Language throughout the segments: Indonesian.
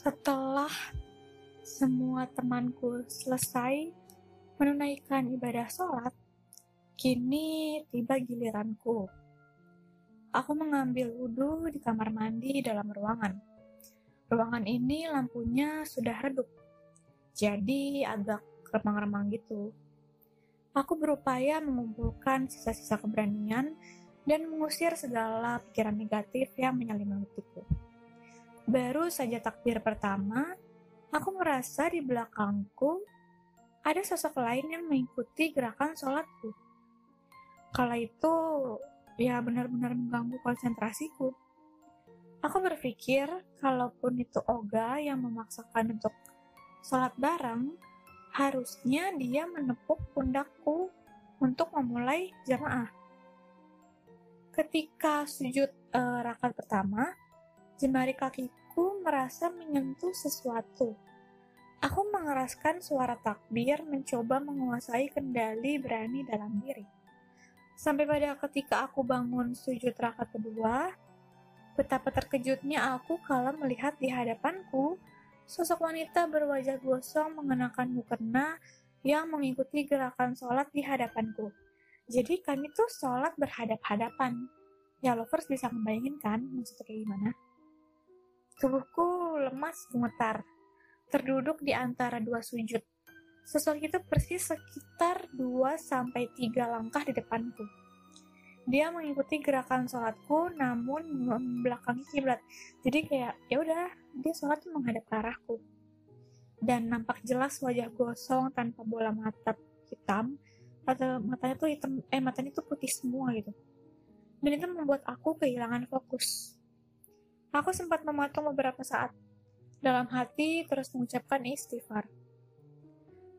Setelah semua temanku selesai menunaikan ibadah sholat, kini tiba giliranku. Aku mengambil wudhu di kamar mandi dalam ruangan. Ruangan ini lampunya sudah redup, jadi agak remang-remang gitu. Aku berupaya mengumpulkan sisa-sisa keberanian dan mengusir segala pikiran negatif yang menyelimutiku. Baru saja takbir pertama, aku merasa di belakangku ada sosok lain yang mengikuti gerakan sholatku. Kala itu, ya benar-benar mengganggu konsentrasiku. Aku berpikir, kalaupun itu Oga yang memaksakan untuk sholat bareng, harusnya dia menepuk pundakku untuk memulai jamaah. Ketika sujud uh, rakaat pertama, jemari kakiku merasa menyentuh sesuatu. Aku mengeraskan suara takbir mencoba menguasai kendali berani dalam diri. Sampai pada ketika aku bangun sujud rakaat kedua, betapa terkejutnya aku kalau melihat di hadapanku sosok wanita berwajah gosong mengenakan mukena yang mengikuti gerakan sholat di hadapanku. Jadi kami tuh sholat berhadap-hadapan. Ya lovers bisa ngebayangin kan maksudnya kayak gimana? Tubuhku lemas gemetar, terduduk di antara dua sujud. Sosok itu persis sekitar 2 sampai 3 langkah di depanku. Dia mengikuti gerakan sholatku namun membelakangi kiblat. Jadi kayak ya udah dia sholat menghadap ke arahku. Dan nampak jelas wajah gosong tanpa bola mata hitam atau matanya tuh hitam eh matanya tuh putih semua gitu. Dan itu membuat aku kehilangan fokus. Aku sempat mematung beberapa saat. Dalam hati terus mengucapkan istighfar.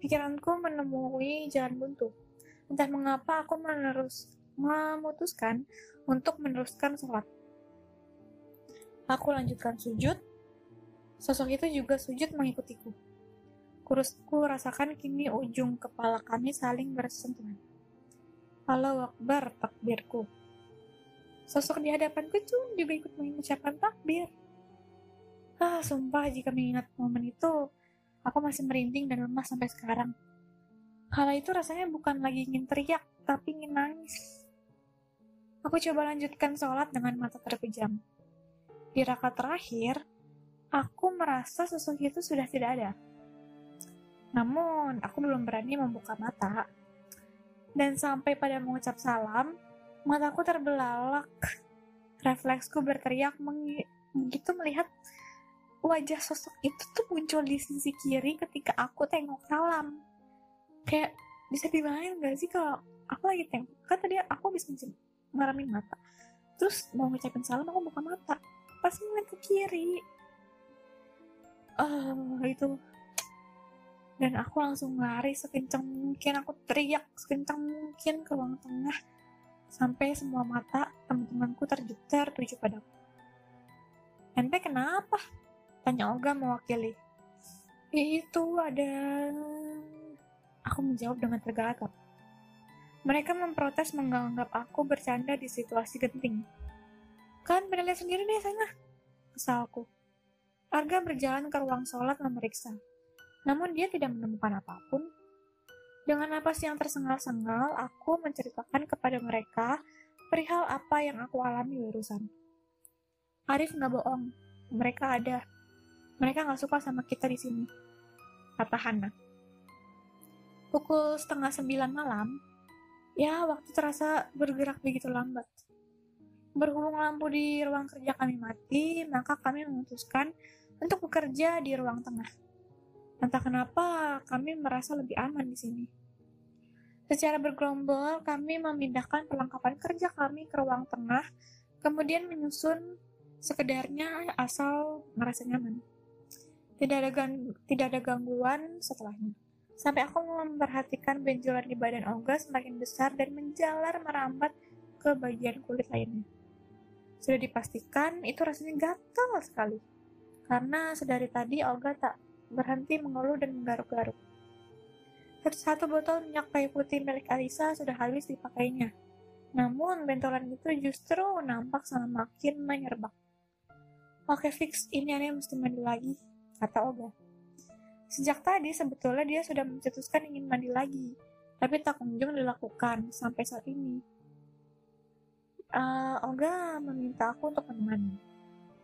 Pikiranku menemui jalan buntu. Entah mengapa aku menerus memutuskan untuk meneruskan sholat. Aku lanjutkan sujud. Sosok itu juga sujud mengikutiku. Kurusku rasakan kini ujung kepala kami saling bersentuhan. Allah Akbar takbirku. Sosok di hadapanku tuh juga ikut mengucapkan takbir. Ah, sumpah jika mengingat momen itu, aku masih merinding dan lemah sampai sekarang. Kala itu rasanya bukan lagi ingin teriak, tapi ingin nangis. Aku coba lanjutkan sholat dengan mata terpejam. Di rakaat terakhir, aku merasa sosok itu sudah tidak ada. Namun, aku belum berani membuka mata. Dan sampai pada mengucap salam, Mataku terbelalak. Refleksku berteriak begitu melihat wajah sosok itu tuh muncul di sisi kiri ketika aku tengok salam. Kayak bisa dibayangin gak sih kalau aku lagi tengok, kan tadi aku bisa ngeramin mata. Terus mau ngucapin salam aku buka mata. Pas ngeliat ke kiri. Uh, itu dan aku langsung lari sekencang mungkin aku teriak sekencang mungkin ke ruang tengah sampai semua mata teman-temanku terjuter tuju padaku. Ente kenapa? Tanya Olga mewakili. Itu ada... Aku menjawab dengan tergagap. Mereka memprotes menganggap aku bercanda di situasi genting. Kan lihat sendiri deh sana. Kesalku. Arga berjalan ke ruang sholat memeriksa. Namun dia tidak menemukan apa pun dengan napas yang tersengal-sengal, aku menceritakan kepada mereka perihal apa yang aku alami urusan. Arif nggak bohong, mereka ada. Mereka nggak suka sama kita di sini, kata Hana. Pukul setengah sembilan malam, ya waktu terasa bergerak begitu lambat. Berhubung lampu di ruang kerja kami mati, maka kami memutuskan untuk bekerja di ruang tengah. Entah kenapa kami merasa lebih aman di sini. Secara bergerombol, kami memindahkan perlengkapan kerja kami ke ruang tengah, kemudian menyusun sekedarnya asal merasa nyaman. Tidak ada, gang, tidak ada gangguan setelahnya. Sampai aku memperhatikan benjolan di badan Olga semakin besar dan menjalar merambat ke bagian kulit lainnya. Sudah dipastikan itu rasanya gatal sekali. Karena sedari tadi Olga tak berhenti mengeluh dan menggaruk-garuk. Satu botol minyak kayu putih milik Alisa sudah habis dipakainya. Namun, bentolan itu justru nampak semakin menyerbak. Oke, fix. Ini aneh mesti mandi lagi. kata Oga. Sejak tadi sebetulnya dia sudah mencetuskan ingin mandi lagi, tapi tak kunjung dilakukan sampai saat ini. Uh, Oga meminta aku untuk menemani.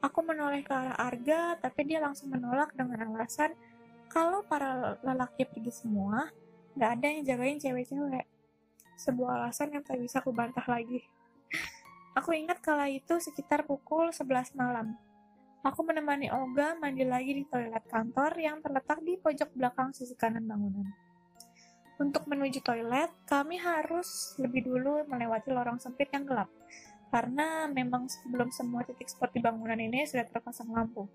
Aku menoleh ke arah Arga, tapi dia langsung menolak dengan alasan kalau para lelaki pergi semua, nggak ada yang jagain cewek-cewek. Sebuah alasan yang tak bisa aku bantah lagi. Aku ingat kala itu sekitar pukul 11 malam. Aku menemani Olga mandi lagi di toilet kantor yang terletak di pojok belakang sisi kanan bangunan. Untuk menuju toilet, kami harus lebih dulu melewati lorong sempit yang gelap, karena memang belum semua titik di bangunan ini sudah terpasang lampu.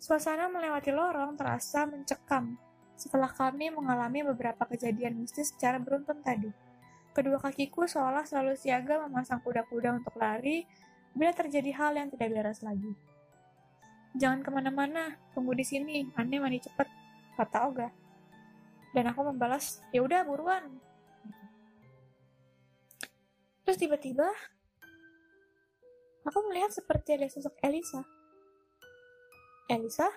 Suasana melewati lorong terasa mencekam setelah kami mengalami beberapa kejadian mistis secara beruntun tadi. Kedua kakiku seolah selalu siaga memasang kuda-kuda untuk lari bila terjadi hal yang tidak beres lagi. Jangan ke mana-mana, tunggu di sini, aneh mandi cepet, kata Oga. Dan aku membalas, ya udah buruan. Terus tiba-tiba, aku melihat seperti ada sosok Elisa. Elisa?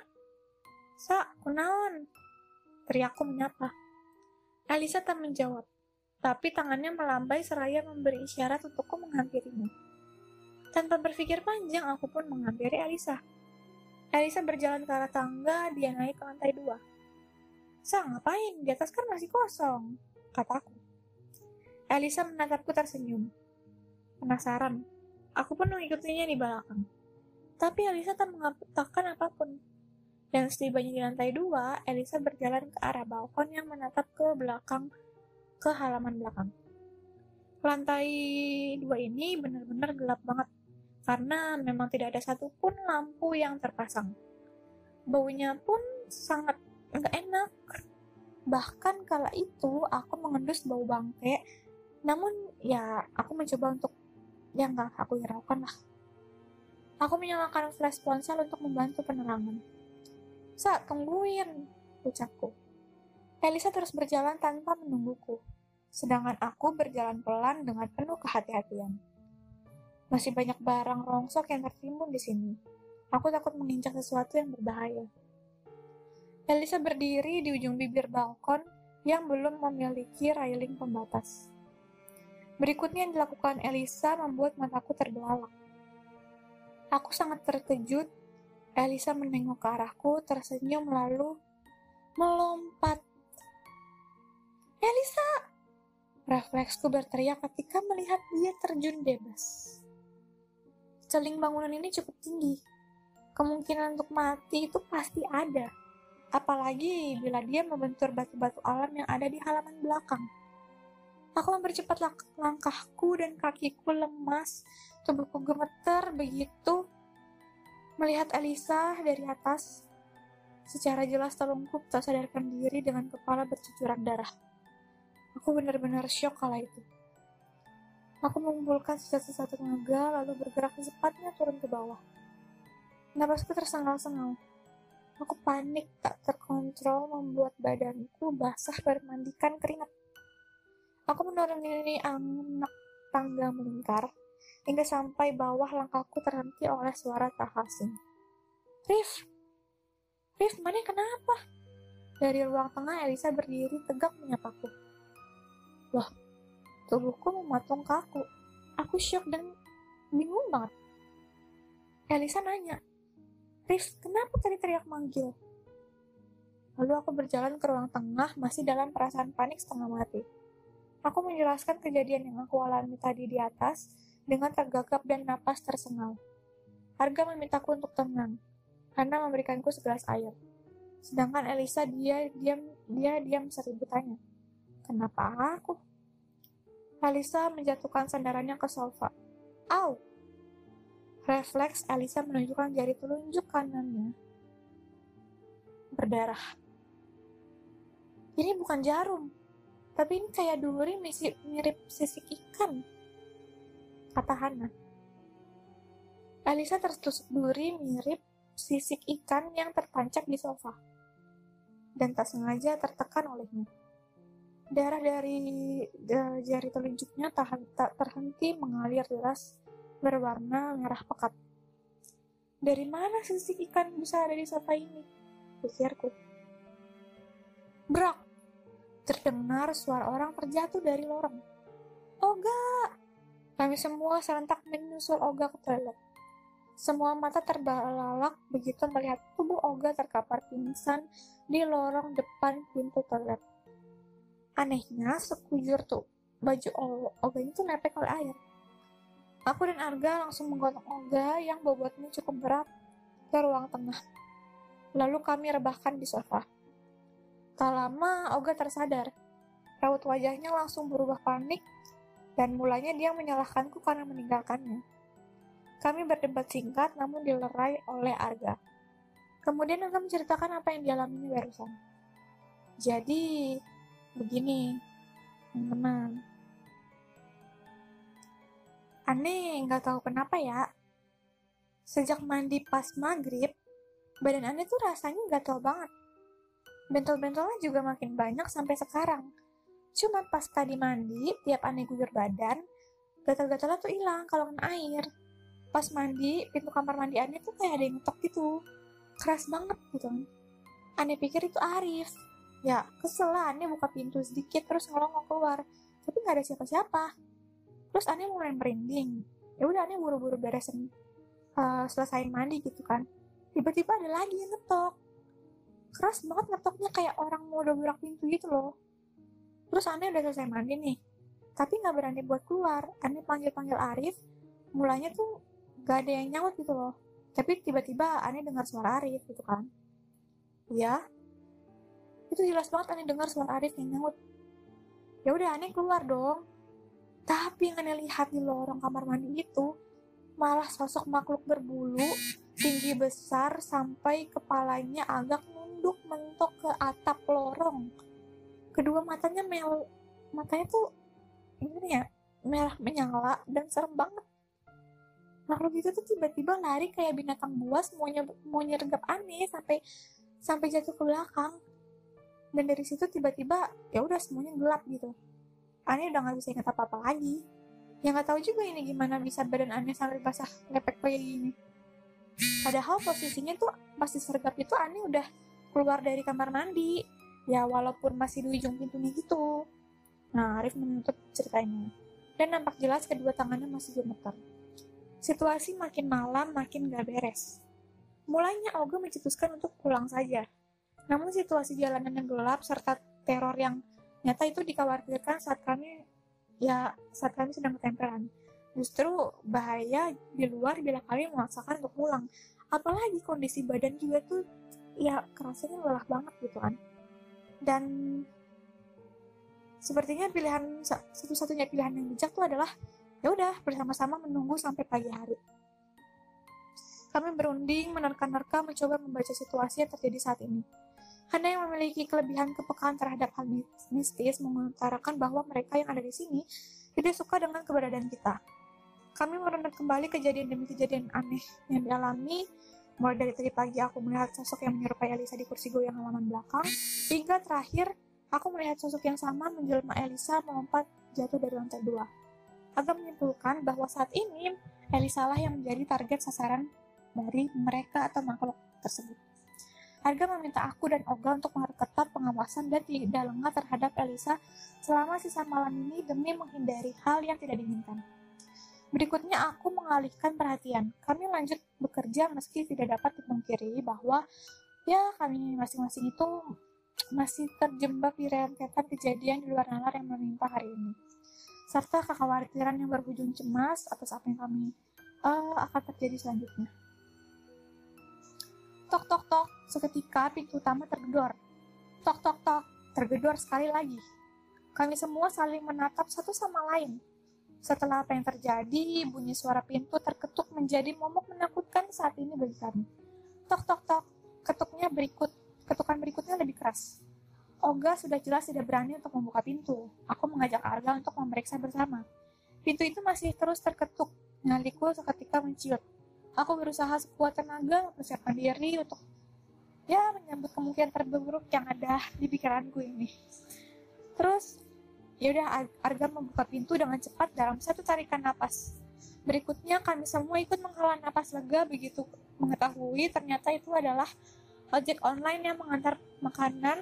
Sa, kunaon? Teriakku menyapa. Elisa tak menjawab, tapi tangannya melambai seraya memberi isyarat untukku menghampirinya. Tanpa berpikir panjang, aku pun menghampiri Elisa. Elisa berjalan ke arah tangga, dia naik ke lantai dua. Sa, ngapain? Di atas kan masih kosong, kataku. Elisa menatapku tersenyum. Penasaran, aku pun mengikutinya di belakang. Tapi Elisa tak mengatakan apa pun. Dan setibanya di lantai dua, Elisa berjalan ke arah balkon yang menatap ke belakang, ke halaman belakang. Lantai dua ini benar-benar gelap banget karena memang tidak ada satupun lampu yang terpasang. Baunya pun sangat nggak enak. Bahkan kala itu aku mengendus bau bangke, namun ya aku mencoba untuk ya nggak aku hiraukan lah. Aku menyalakan flash ponsel untuk membantu penerangan. Sa, tungguin, ucapku. Elisa terus berjalan tanpa menungguku, sedangkan aku berjalan pelan dengan penuh kehati-hatian. Masih banyak barang rongsok yang tertimbun di sini. Aku takut menginjak sesuatu yang berbahaya. Elisa berdiri di ujung bibir balkon yang belum memiliki railing pembatas. Berikutnya yang dilakukan Elisa membuat mataku terbelalak. Aku sangat terkejut. Elisa menengok ke arahku, tersenyum lalu melompat. Elisa! Refleksku berteriak ketika melihat dia terjun bebas celing bangunan ini cukup tinggi. Kemungkinan untuk mati itu pasti ada. Apalagi bila dia membentur batu-batu alam yang ada di halaman belakang. Aku mempercepat lang langkahku dan kakiku lemas, tubuhku gemeter begitu melihat Elisa dari atas. Secara jelas telungkup tak sadarkan diri dengan kepala bercucuran darah. Aku benar-benar syok kala itu. Aku mengumpulkan sisa-sisa tenaga, lalu bergerak secepatnya turun ke bawah. Napasku tersengal-sengal. Aku panik, tak terkontrol, membuat badanku basah bermandikan keringat. Aku menuruni anak tangga melingkar, hingga sampai bawah langkahku terhenti oleh suara tak asing. Rif! Rif, mana kenapa? Dari ruang tengah, Elisa berdiri tegak menyapaku. Wah, Tubuhku mematung kaku. Aku syok dan bingung banget. Elisa nanya, Rif, kenapa tadi teriak manggil? Lalu aku berjalan ke ruang tengah masih dalam perasaan panik setengah mati. Aku menjelaskan kejadian yang aku alami tadi di atas dengan tergagap dan napas tersengal. Harga memintaku untuk tenang, karena memberikanku segelas air. Sedangkan Elisa dia diam dia diam seribu tanya. Kenapa aku? Alisa menjatuhkan sandarannya ke sofa. Au! Refleks Alisa menunjukkan jari telunjuk kanannya. Berdarah. Ini bukan jarum, tapi ini kayak duri mirip sisik ikan, kata Hana. Alisa tertusuk duri mirip sisik ikan yang tertancap di sofa, dan tak sengaja tertekan olehnya. Darah dari uh, jari telunjuknya tak, tak terhenti mengalir deras berwarna merah pekat. Dari mana sisik ikan bisa ada di sofa ini? pikirku. Brak! Terdengar suara orang terjatuh dari lorong. Oga! Kami semua serentak menyusul Oga ke toilet. Semua mata terbelalak begitu melihat tubuh Oga terkapar pingsan di lorong depan pintu toilet. Anehnya, sekujur tuh baju Oga itu nepek oleh air. Aku dan Arga langsung menggotong Oga yang bobotnya cukup berat ke ruang tengah. Lalu kami rebahkan di sofa. Tak lama, Oga tersadar. Raut wajahnya langsung berubah panik, dan mulanya dia menyalahkanku karena meninggalkannya. Kami berdebat singkat, namun dilerai oleh Arga. Kemudian Arga menceritakan apa yang dialaminya barusan. Jadi, begini, teman-teman. Aneh, nggak tahu kenapa ya. Sejak mandi pas maghrib, badan aneh tuh rasanya gatel banget Bentol-bentolnya juga makin banyak sampai sekarang. Cuma pas tadi mandi, tiap aneh guyur badan, gatal-gatalnya tuh hilang kalau kena air. Pas mandi, pintu kamar mandi aneh tuh kayak ada yang ngetok gitu. Keras banget gitu. Aneh pikir itu Arif. Ya, kesel lah aneh buka pintu sedikit terus ngelongok keluar. Tapi nggak ada siapa-siapa. Terus aneh mulai merinding. Ya udah aneh buru-buru beresin uh, selesai mandi gitu kan. Tiba-tiba ada lagi yang ngetok keras banget ngetoknya kayak orang mau dobrak pintu gitu loh. Terus aneh udah selesai mandi nih tapi nggak berani buat keluar. Aneh panggil panggil Arif mulanya tuh gak ada yang nyaut gitu loh. Tapi tiba-tiba aneh dengar suara Arif gitu kan. Iya. Itu jelas banget aneh dengar suara Arif yang nyaut. Ya udah aneh keluar dong. Tapi yang aneh lihat di lorong kamar mandi itu malah sosok makhluk berbulu tinggi besar sampai kepalanya agak nunduk mentok ke atap lorong. Kedua matanya mel matanya tuh ini ya merah menyala dan serem banget. Makhluk itu tuh tiba-tiba lari kayak binatang buas mau, mau nyergap aneh sampai sampai jatuh ke belakang. Dan dari situ tiba-tiba ya udah semuanya gelap gitu. Aneh udah nggak bisa ingat apa-apa lagi. Ya nggak tahu juga ini gimana bisa badan aneh sampai basah lepek kayak gini. Padahal posisinya tuh pas disergap itu aneh udah keluar dari kamar mandi. Ya walaupun masih di ujung pintunya gitu. Nah, Arif menutup ceritanya. Dan nampak jelas kedua tangannya masih gemetar. Situasi makin malam makin gak beres. Mulanya Olga mencetuskan untuk pulang saja. Namun situasi jalanan yang gelap serta teror yang nyata itu dikhawatirkan saat kami ya saat kami sedang ketempelan. Justru bahaya di luar bila kami memaksakan untuk pulang. Apalagi kondisi badan juga tuh ya kerasanya lelah banget gitu kan dan sepertinya pilihan satu-satunya pilihan yang bijak tuh adalah ya udah bersama-sama menunggu sampai pagi hari kami berunding menerka-nerka mencoba membaca situasi yang terjadi saat ini Hana yang memiliki kelebihan kepekaan terhadap hal mistis mengutarakan bahwa mereka yang ada di sini tidak suka dengan keberadaan kita. Kami merunut kembali kejadian demi kejadian aneh yang dialami Mulai dari tadi pagi aku melihat sosok yang menyerupai Elisa di kursi goyang halaman belakang, hingga terakhir aku melihat sosok yang sama menjelma Elisa melompat jatuh dari lantai dua. Agak menyimpulkan bahwa saat ini Elisa lah yang menjadi target sasaran dari mereka atau makhluk tersebut. Harga meminta aku dan Oga untuk memperketat pengawasan dan tidak lengah terhadap Elisa selama sisa malam ini demi menghindari hal yang tidak diinginkan. Berikutnya aku mengalihkan perhatian. Kami lanjut bekerja meski tidak dapat dipungkiri bahwa ya kami masing-masing itu masih terjebak di rentetan kejadian di luar nalar yang menimpa hari ini. Serta kekhawatiran yang berujung cemas atas apa yang kami uh, akan terjadi selanjutnya. Tok tok tok, seketika pintu utama tergedor. Tok tok tok, tergedor sekali lagi. Kami semua saling menatap satu sama lain setelah apa yang terjadi, bunyi suara pintu terketuk menjadi momok menakutkan saat ini bagi kami. Tok tok tok, ketuknya berikut, ketukan berikutnya lebih keras. Oga sudah jelas tidak berani untuk membuka pintu. Aku mengajak Arga untuk memeriksa bersama. Pintu itu masih terus terketuk. Nyaliku seketika menciut. Aku berusaha sekuat tenaga mempersiapkan diri untuk ya menyambut kemungkinan terburuk yang ada di pikiranku ini. Terus Ya udah, Arga membuka pintu dengan cepat dalam satu tarikan napas. Berikutnya kami semua ikut menghela napas lega begitu mengetahui ternyata itu adalah ojek online yang mengantar makanan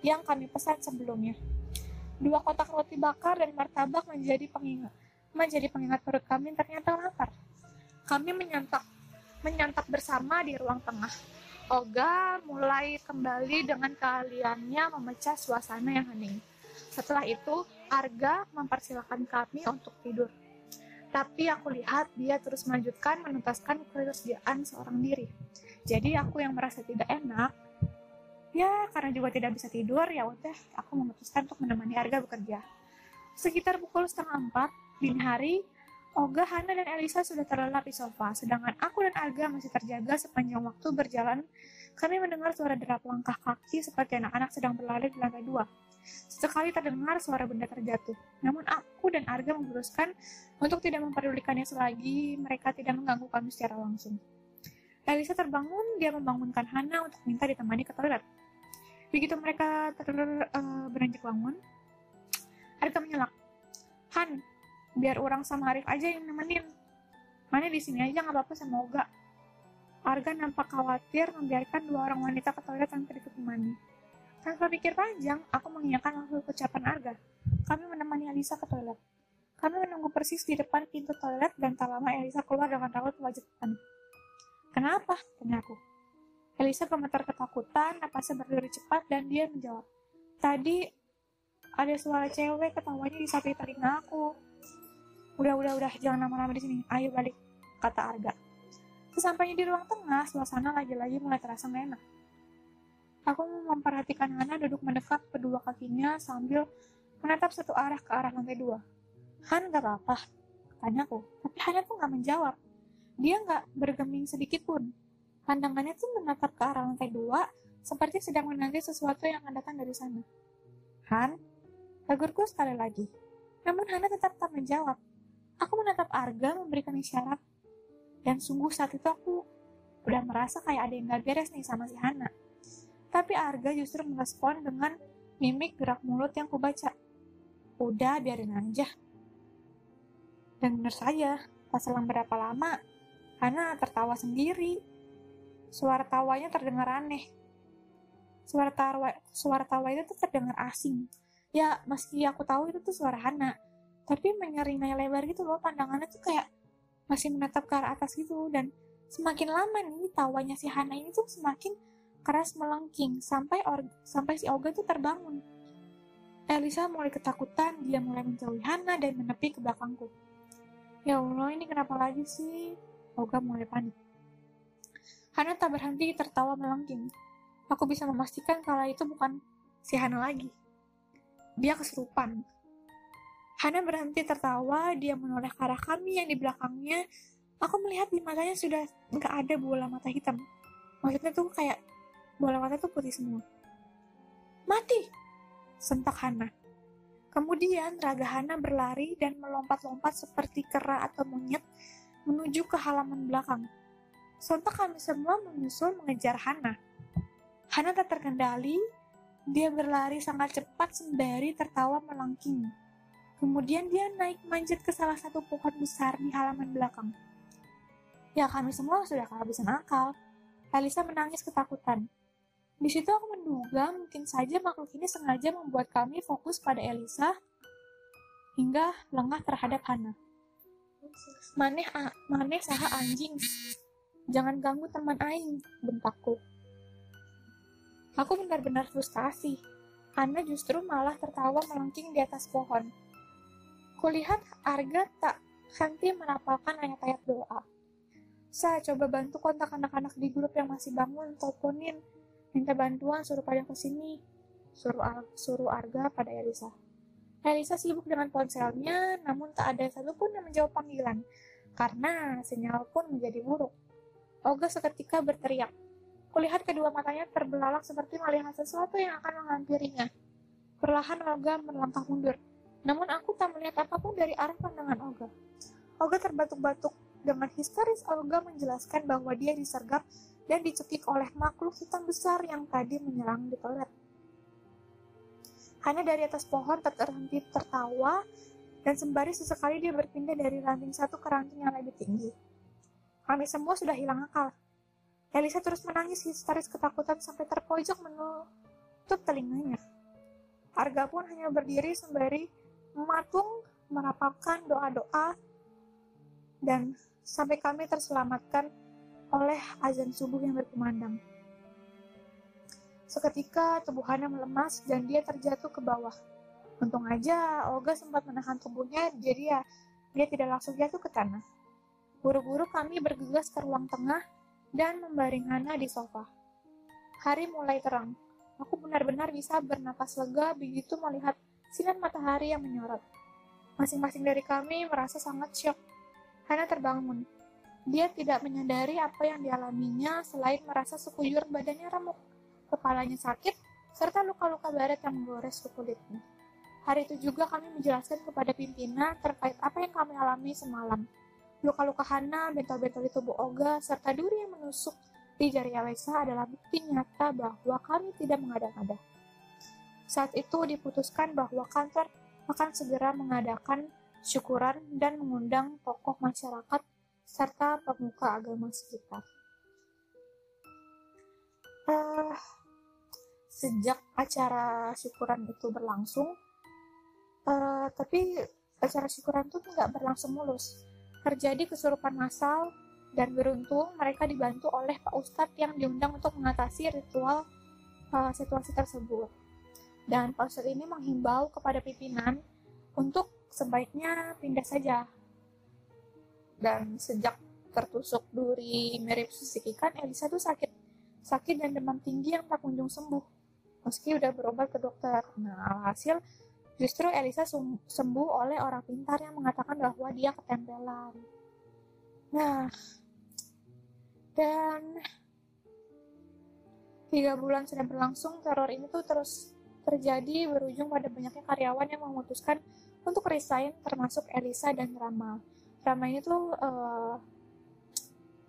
yang kami pesan sebelumnya. Dua kotak roti bakar dan martabak menjadi pengingat menjadi pengingat perut kami ternyata lapar. Kami menyantap menyantap bersama di ruang tengah. Oga mulai kembali dengan keahliannya memecah suasana yang hening. Setelah itu, Arga mempersilahkan kami untuk tidur. Tapi aku lihat dia terus melanjutkan menuntaskan pekerjaan seorang diri. Jadi aku yang merasa tidak enak, ya karena juga tidak bisa tidur, ya udah aku memutuskan untuk menemani Arga bekerja. Sekitar pukul setengah empat, dini hari, Oga, Hana, dan Elisa sudah terlelap di sofa, sedangkan aku dan Arga masih terjaga sepanjang waktu berjalan. Kami mendengar suara derap langkah kaki seperti anak-anak sedang berlari di lantai dua. Sesekali terdengar suara benda terjatuh. Namun aku dan Arga memutuskan untuk tidak memperdulikannya selagi mereka tidak mengganggu kami secara langsung. Elisa terbangun, dia membangunkan Hana untuk minta ditemani ke toilet. Begitu mereka ter uh, beranjak bangun, Arga menyelak. Han, biar orang sama Arif aja yang nemenin. Mana di sini aja nggak apa-apa sama Oga. Arga nampak khawatir membiarkan dua orang wanita ke toilet tanpa ditemani. Tanpa pikir panjang, aku mengiyakan langsung ucapan Arga. Kami menemani Elisa ke toilet. Kami menunggu persis di depan pintu toilet dan tak lama Elisa keluar dengan raut wajah panik. Kenapa? Tanya aku. Elisa gemetar ketakutan, napasnya berdiri cepat, dan dia menjawab. Tadi ada suara cewek ketawanya di samping telinga aku. Udah, udah, udah, jangan lama-lama di sini. Ayo balik, kata Arga. Sesampainya di ruang tengah, suasana lagi-lagi mulai terasa gak enak. Aku memperhatikan Hana duduk mendekat kedua kakinya sambil menatap satu arah ke arah lantai dua. Han gak apa-apa, tanyaku. Tapi Hana tuh gak menjawab. Dia gak bergeming sedikit pun. Pandangannya tuh menatap ke arah lantai dua, seperti sedang menanti sesuatu yang akan datang dari sana. Han, tegurku sekali lagi. Namun Hana tetap tak menjawab. Aku menatap Arga memberikan isyarat. Dan sungguh saat itu aku udah merasa kayak ada yang gak beres nih sama si Hana. Tapi Arga justru merespon dengan mimik gerak mulut yang kubaca. Udah, biarin aja. Dan benar saja, pas selang berapa lama, Hana tertawa sendiri. Suara tawanya terdengar aneh. Suara tawa, suara tawa itu tuh terdengar asing. Ya, meski aku tahu itu tuh suara Hana, tapi menyeringai lebar gitu loh, pandangannya tuh kayak masih menatap ke arah atas gitu. Dan semakin lama nih, tawanya si Hana ini tuh semakin keras melengking sampai or sampai si Olga tuh terbangun. Elisa mulai ketakutan, dia mulai menjauhi Hana dan menepi ke belakangku. Ya Allah, ini kenapa lagi sih? Olga mulai panik. Hana tak berhenti tertawa melengking. Aku bisa memastikan kalau itu bukan si Hana lagi. Dia kesurupan. Hana berhenti tertawa, dia menoleh ke arah kami yang di belakangnya. Aku melihat di matanya sudah nggak ada bola mata hitam. Maksudnya tuh kayak bola mata tuh putih semua. Mati! Sentak Hana. Kemudian raga Hana berlari dan melompat-lompat seperti kera atau monyet menuju ke halaman belakang. Sontak kami semua menyusul mengejar Hana. Hana tak terkendali, dia berlari sangat cepat sembari tertawa melengking. Kemudian dia naik manjat ke salah satu pohon besar di halaman belakang. Ya kami semua sudah kehabisan akal. Elisa menangis ketakutan. Di situ aku menduga mungkin saja makhluk ini sengaja membuat kami fokus pada Elisa hingga lengah terhadap Hana. Maneh, maneh saha anjing. Jangan ganggu teman aing, bentakku. Aku benar-benar frustasi. Hana justru malah tertawa melengking di atas pohon. Kulihat Arga tak henti menapalkan ayat-ayat doa. Saya coba bantu kontak anak-anak di grup yang masih bangun, teleponin, Minta bantuan, suruh pada ke sini. Suruh, suruh Arga pada Elisa. Elisa sibuk dengan ponselnya, namun tak ada satupun yang menjawab panggilan, karena sinyal pun menjadi buruk. Olga seketika berteriak. Kulihat kedua matanya terbelalak seperti melihat sesuatu yang akan menghampirinya. Perlahan Olga melangkah mundur. Namun aku tak melihat apa pun dari arah pandangan Olga. Olga terbatuk-batuk. Dengan histeris Olga menjelaskan bahwa dia disergap dan dicekik oleh makhluk hitam besar yang tadi menyerang di toilet. Hanya dari atas pohon terhenti tertawa, dan sembari sesekali dia berpindah dari ranting satu ke ranting yang lebih tinggi. Kami semua sudah hilang akal. Elisa terus menangis histeris ketakutan sampai terpojok menutup telinganya. Arga pun hanya berdiri sembari mematung, merapalkan doa-doa, dan sampai kami terselamatkan oleh azan subuh yang berkumandang. Seketika tubuhannya melemas dan dia terjatuh ke bawah. Untung aja Olga sempat menahan tubuhnya, jadi ya dia tidak langsung jatuh ke tanah. Buru-buru kami bergegas ke ruang tengah dan membaring Hana di sofa. Hari mulai terang. Aku benar-benar bisa bernapas lega begitu melihat sinar matahari yang menyorot. Masing-masing dari kami merasa sangat syok. Hana terbangun. Dia tidak menyadari apa yang dialaminya selain merasa sekujur badannya remuk, kepalanya sakit, serta luka-luka baret yang menggores ke kulitnya. Hari itu juga kami menjelaskan kepada pimpinan terkait apa yang kami alami semalam. Luka-luka Hana, bentol-bentol di tubuh Oga, serta duri yang menusuk di jari Alesa adalah bukti nyata bahwa kami tidak mengada-ngada. Saat itu diputuskan bahwa kantor akan segera mengadakan syukuran dan mengundang tokoh masyarakat serta pemuka agama sekitar. Uh, sejak acara syukuran itu berlangsung, uh, tapi acara syukuran itu nggak berlangsung mulus terjadi kesurupan massal dan beruntung mereka dibantu oleh Pak Ustadz yang diundang untuk mengatasi ritual uh, situasi tersebut. Dan Ustadz ini menghimbau kepada pimpinan untuk sebaiknya pindah saja. Dan sejak tertusuk duri mirip susik ikan, Elisa tuh sakit sakit dan demam tinggi yang tak kunjung sembuh. Meski udah berobat ke dokter. Nah, hasil Justru Elisa sembuh oleh orang pintar yang mengatakan bahwa dia ketempelan. Nah, dan tiga bulan sudah berlangsung, teror ini tuh terus terjadi berujung pada banyaknya karyawan yang memutuskan untuk resign termasuk Elisa dan Rama. Rama ini tuh uh,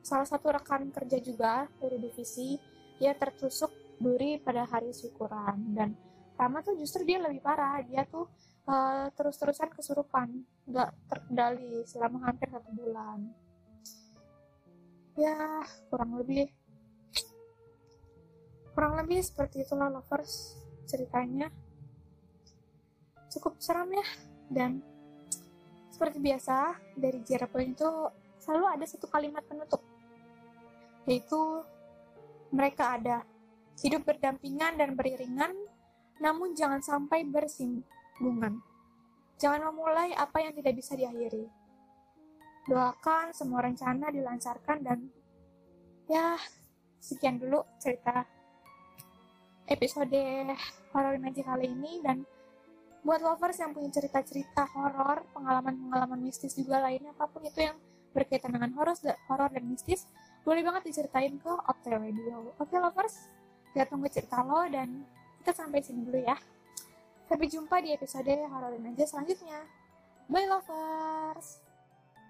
salah satu rekan kerja juga dari divisi, dia tertusuk duri pada hari syukuran. Dan Rama tuh justru dia lebih parah. Dia tuh uh, terus-terusan kesurupan. Nggak terkendali selama hampir satu bulan. Ya kurang lebih. Kurang lebih seperti itulah lovers ceritanya cukup seram ya dan seperti biasa dari Jerapel itu selalu ada satu kalimat penutup yaitu mereka ada hidup berdampingan dan beriringan namun jangan sampai bersinggungan. Jangan memulai apa yang tidak bisa diakhiri. Doakan semua rencana dilancarkan dan ya sekian dulu cerita episode horor magic kali ini dan buat lovers yang punya cerita-cerita horor, pengalaman-pengalaman mistis juga lainnya apa pun itu yang berkaitan dengan horor horor dan mistis, boleh banget diceritain ke Optel Radio. Oke lovers, kita tunggu cerita lo dan kita sampai sini dulu ya. Sampai jumpa di episode Hororin aja selanjutnya. Bye lovers!